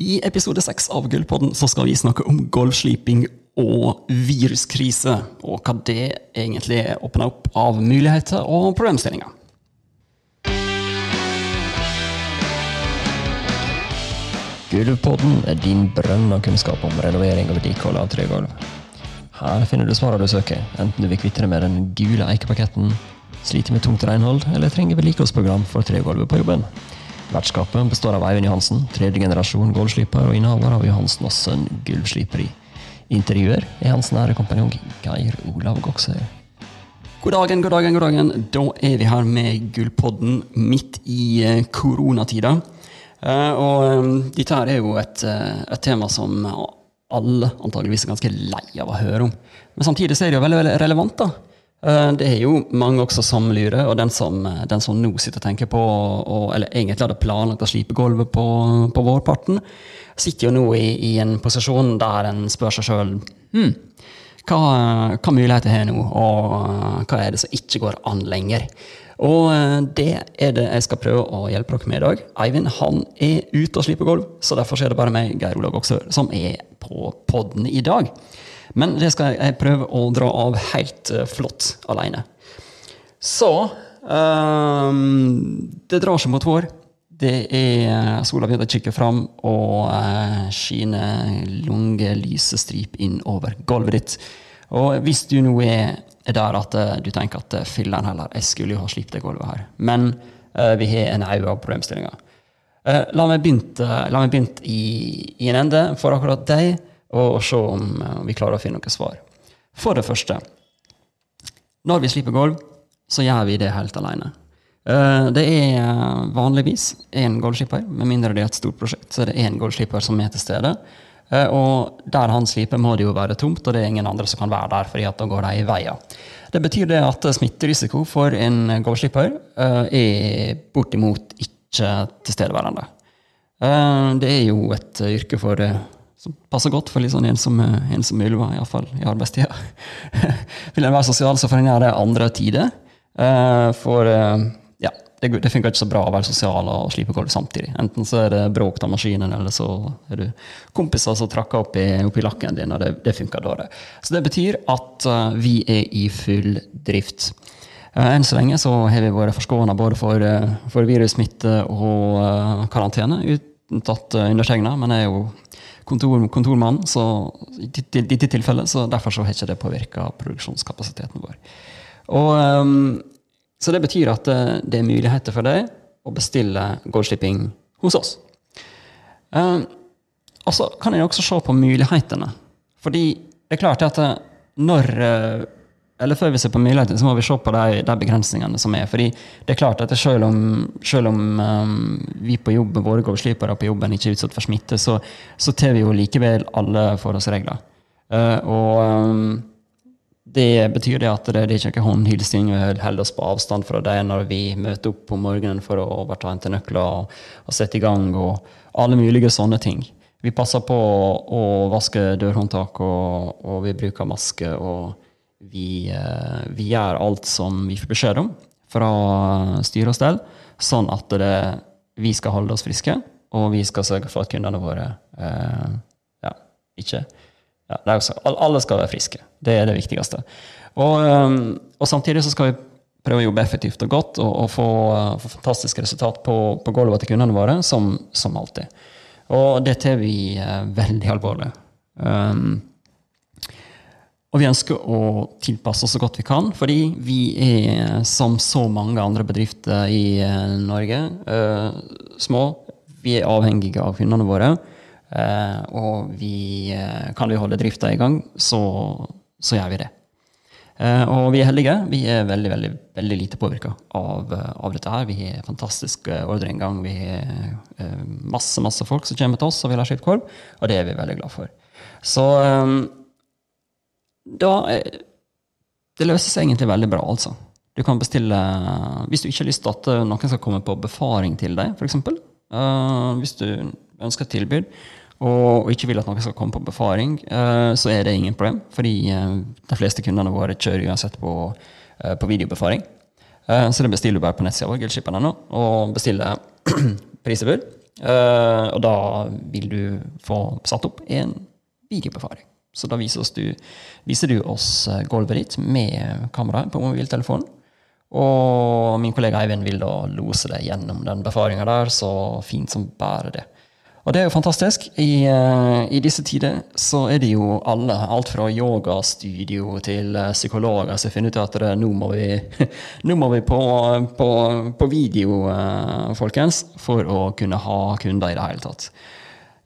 I episode seks av Gullpodden så skal vi snakke om gulvsliping og viruskrise, og hva det egentlig åpner opp av muligheter og problemstillinger. Gulvpodden er din brønn av kunnskap om renovering og vedlikehold av tregulv. Her finner du svarene du søker, enten du vil kvitte deg med den gule eikepaketten, sliter med tungt renhold eller trenger vedlikeholdsprogram for tregulvet på jobben. Vertskapet består av Eivind Johansen, tredje generasjon gulvsliper og innehaver av Johansen og Sønn gulvsliperi. Intervjuer er hans nære kompanjong Geir Olav Goksøy. God dagen, god dagen, god dagen. Da er vi her med Gullpodden midt i eh, koronatida. Eh, og eh, dette her er jo et, et tema som alle antageligvis er ganske lei av å høre om. Men samtidig er det jo veldig, veldig relevant. da. Eh, Det er jo mange også som lurer, og den som, den som nå sitter og tenker på, og, eller egentlig hadde planlagt å slipe gulvet på, på vårparten, sitter jo nå i, i en posisjon der en spør seg sjøl hm, hva, hva muligheter har jeg nå, og eh, hva er det som ikke går an lenger? Og eh, det er det jeg skal prøve å hjelpe dere med i dag. Eivind han er ute og sliper gulv, så derfor er det bare meg, Geir Olav Goksør, som er på podden i dag. Men det skal jeg prøve å dra av helt eh, flott alene. Så um, Det drar seg mot vår. Det er Sola begynner å kikke fram og uh, skiner lunge lysestrip inn over gulvet ditt. Og hvis du nå er, er der at eh, du tenker at filler'n heller, jeg skulle jo ha slipt det gulvet her, men uh, vi har en haug av problemstillinger. Uh, la meg begynne i, i en ende for akkurat deg, og se om eh, vi klarer å finne noen svar. For det første, når vi sliper gulv, så gjør vi det helt alene. Eh, Det er eh, vanligvis én gulvslipper, med mindre det er et stort prosjekt. så er det én gulvslipper som er til stede. Og der han sliper, må det jo være tomt, og det er ingen andre som kan være der, fordi at da går de i veien. Det betyr det at smitterisiko for en gulvslipper er bortimot ikke tilstedeværende. Det er jo et yrke for som passer godt for litt sånn ensomme, ensomme ulver, iallfall i arbeidstida. Vil en være sosial, så får en gjøre det andre tider. Eh, For eh, ja, det, det funker ikke så bra å være sosial og slipe gulv samtidig. Enten så er det bråk av maskinen, eller så er du kompiser som trakker opp i, opp i lakken din, og det, det funker dårlig. Så det betyr at eh, vi er i full drift. Eh, Enn så lenge så har vi vært forskåna både for, eh, for virussmitte og eh, karantene, unntatt undertegna, men jeg er jo kontor, kontormann så, i dette dette tilfellet, så derfor så har ikke det påvirka produksjonskapasiteten vår. Og, um, så det betyr at det, det er muligheter for deg å bestille gulvslipping hos oss. Um, og så kan jeg også se på mulighetene. Fordi det er klart at eh, når eh, Eller før vi ser på mulighetene, så må vi se på de, de begrensningene som er. Fordi det er klart at selv om, selv om um, vi på jobb, våre gulvslipere på jobben ikke er utsatt for smitte, så, så tar vi jo likevel alle forholdsregler. Uh, og um, det betyr det at det, det er ikke noe håndhilsing. Vi holder oss på avstand fra det når vi møter opp på morgenen for å overta hente nøkler og, og sette i gang, og alle mulige sånne ting. Vi passer på å vaske dørhåndtak, og, og vi bruker maske. og vi, eh, vi gjør alt som vi får beskjed om fra styre og stell, sånn at det, vi skal holde oss friske, og vi skal sørge for at kundene våre eh, ja, ikke ja, også, Alle skal være friske. Det er det viktigste. Og, og samtidig så skal vi prøve å jobbe effektivt og godt og, og få, uh, få fantastiske resultat på, på gulvet til kundene våre, som, som alltid. Og det tar vi eh, veldig alvorlig. Um, og vi ønsker å tilpasse oss så godt vi kan, fordi vi er, som så mange andre bedrifter i eh, Norge, eh, små. Vi er avhengige av kundene våre. Eh, og vi, kan vi holde drifta i gang, så, så gjør vi det. Og vi er heldige. Vi er veldig veldig, veldig lite påvirka av, av dette. her. Vi har fantastisk ordreinngang. Vi har masse masse folk som kommer til oss og vil ha skipt korv, og det er vi veldig glad for. Så da eh, Det løser seg egentlig veldig bra, altså. Du kan bestille Hvis du ikke har lyst til at eh, noen skal komme på befaring til deg, f.eks. Uh, hvis du ønsker et tilbud og ikke vil at noen skal komme på befaring, uh, så er det ingen problem. Fordi uh, de fleste kundene våre kjører uansett på, uh, på videobefaring. Eh, Så det bestiller du bare på nettsida vår, gullskipen.no, og bestiller prisebud. Eh, og da vil du få satt opp en videobefaring. Så da viser, du, viser du oss eh, gulvet ditt med kameraet på mobiltelefonen. Og min kollega Eivind vil da lose deg gjennom den befaringa der så fint som bare det. Og det er jo fantastisk. I, uh, I, disse tider så er det jo alle, alt fra yogastudio til uh, psykologer, som finner ut at det, nå må vi, nå må vi på, på, på video, folkens, for å kunne ha kunder i det hele tatt.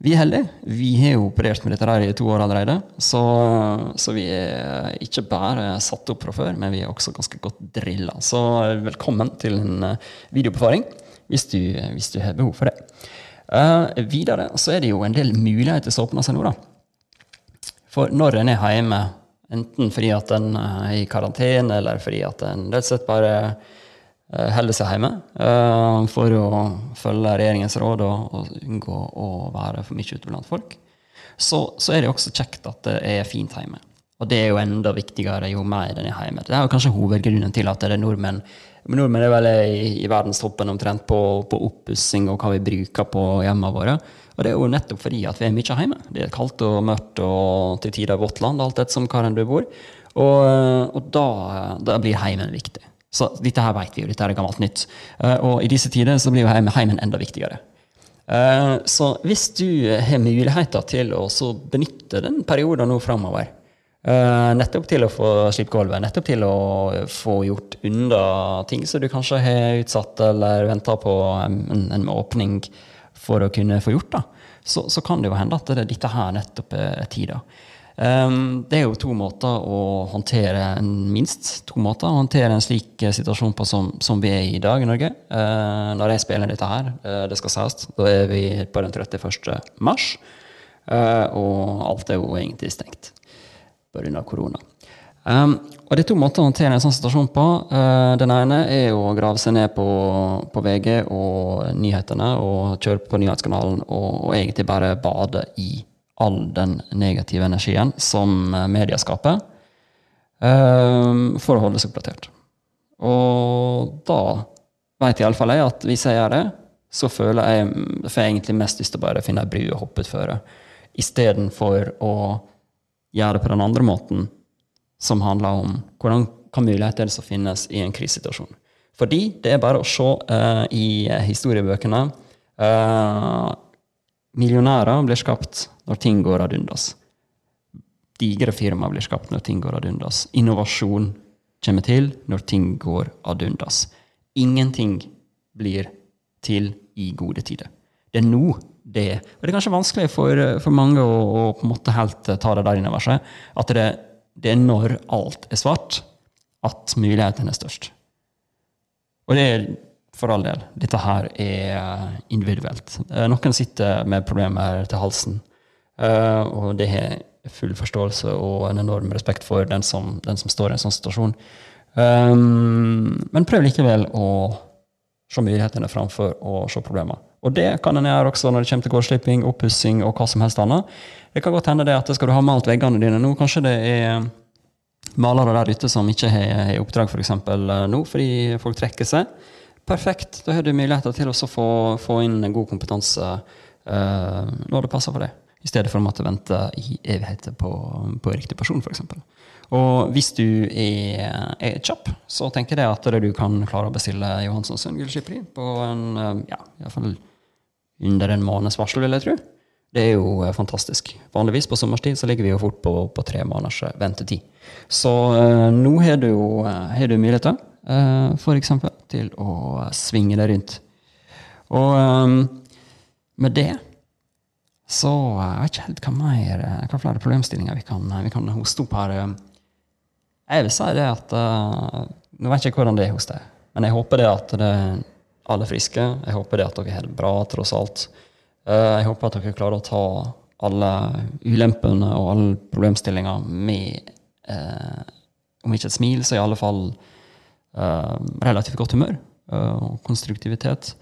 Vi er heldige. Vi har jo operert med dette der i to år allerede. Så, så, vi er ikke bare satt opp fra før, men vi er også ganske godt drilla. Så velkommen til en videobefaring hvis hvis du har behov for det. Uh, videre så er det jo en del muligheter som åpner seg nå. da. For når en er hjemme, enten fordi at en er i karantene, eller fordi at en rett og slett bare holder seg hjemme uh, for å følge regjeringens råd og, unngå å være for mye ute blant folk, så, så, er det også kjekt at det er fint hjemme. Og det er jo enda viktigere jo mer en er hjemme. Det er jo kanskje hovedgrunnen til at det er nordmenn men nordmenn er vel i, i verdenstoppen omtrent på, på oppussing og hva vi bruker på hjemmene våre. Og det er jo nettopp fordi at vi er mye hjemme. Det er kaldt og mørkt og til tider vått land, alt etter som du bor. Og, og da, da, blir heimen viktig. Så dette her vet vi jo, dette er gammelt nytt. Eh, og i disse tider så blir jo heimen, enda viktigere. Eh, så hvis du har muligheter til å benytte den perioden nå framover, Uh, nettopp til å få slippe gulvet, nettopp til å få gjort unna ting som du kanskje har utsatt eller venta på en, en, åpning for å kunne få gjort. da. Så, så kan det jo hende at det, dette her nettopp er tida. Um, det er jo to måter å håndtere minst to måter å håndtere en slik situasjon på som, som vi er i dag i Norge. Uh, når jeg spiller dette her, uh, det skal sies, da er vi på den 31. mars. og alt er jo egentlig stengt pga. korona. Um, og Det er to måter å håndtere en sånn situasjon på. Uh, den ene er å grave seg ned på, på VG og nyhetene og kjøre på nyhetskanalen og, og, egentlig bare bade i all den negative energien som media skaper, um, for å holde seg oppdatert. Og da vet iallfall jeg at hvis jeg gjør det, så føler jeg, får jeg egentlig mest lyst til å finne ei bru og hoppe utfor, istedenfor å gjøre det på den andre måten, som handler om hvordan hva muligheter det som finnes i en krisesituasjon. Fordi det er bare å se uh, i historiebøkene uh, Millionærer blir skapt når ting går ad undas. Digre firmaer blir skapt når ting går ad undas. Innovasjon kommer til når ting går ad undas. Ingenting blir til i gode tider. Det er nå det er. Og det er kanskje vanskelig for, for mange å, å, på en måte helt ta det der innover seg. At det, det, er når alt er svart, at muligheten er størst. Og det er for all del. Dette her er individuelt. Eh, noen sitter med problemer til halsen, eh, og det har full forståelse og en enorm respekt for den som, den som står i en sånn situasjon. Men prøv likevel å se mulighetene framfor å se problemer. Og det kan en gjøre også når det kommer til gårdslipping, oppussing og hva som helst annet. Det kan godt hende det at skal du ha malt veggene dine nå, kanskje det er malere der ute som ikke har, oppdrag f.eks. For eh, nå, fordi folk trekker seg. Perfekt. Da har du muligheter til å få, få, inn god kompetanse uh, når det passer for deg. I stedet for å måtte vente i evigheter på, på riktig person, f.eks. Og hvis du er, er, kjapp, så tenker jeg at du kan klare å bestille Johanssons gullskipperi på en, eh, ja, i hvert fall under en måneds varsel, vil jeg tro. Det er jo eh, fantastisk. Vanligvis på sommerstid så ligger vi jo fort på, på tre måneders eh, ventetid. Så uh, nå har du har du muligheter, uh, f.eks. til å svinge det rundt. Og um, med det så jeg vet ikke helt hva mer, hva flere problemstillinger vi kan, vi kan hoste opp her. Jeg vil si det at Nå vet jeg ikke hvordan det er hos deg, men jeg håper det at det alle er friske. Jeg håper det at dere har det bra, tross alt. Jeg håper at dere klarer å ta alle ulempene og alle problemstillinger med uh, Om ikke et smil, så i alle fall relativt godt humør og konstruktivitet.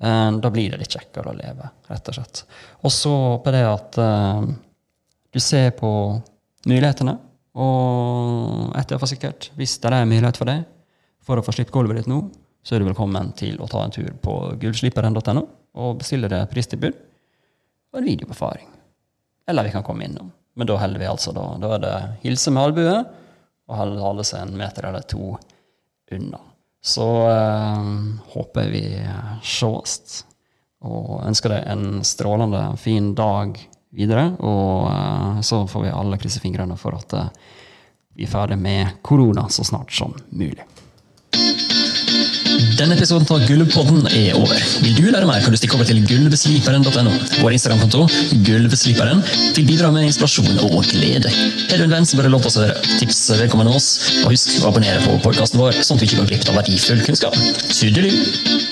da blir det litt kjekkere å leve, rett og slett. Og så håper jeg at du ser på mulighetene. Og etter for sikkert, hvis det er mulighet for deg for å få slippe gulvet ditt nå, så er du velkommen til å ta en tur på gullsliperen.no. og bestille deg pristilbud og en videobefaring. Eller vi kan komme innom. Men da holder vi altså da. Da er det hilse med albue og holde seg en meter eller to unna. Så eh, håper vi sees. Og ønsker deg en strålende fin dag videre. Og eh, så får vi alle krysse fingrene for at eh, vi er ferdig med korona så snart som mulig. Denne episoden av Gulvpodden er over. Vil du lære mer, kan du stikke over til gulvsliperen.no. Vår Instagram-konto, Gulvsliperen, vil bidra med inspirasjon og glede. Er du en venn som bør låte oss høre, tips vedkommende oss, og husk å abonnere på podkasten vår, sånn at du ikke går glipp av verdifull kunnskap. Tudelu!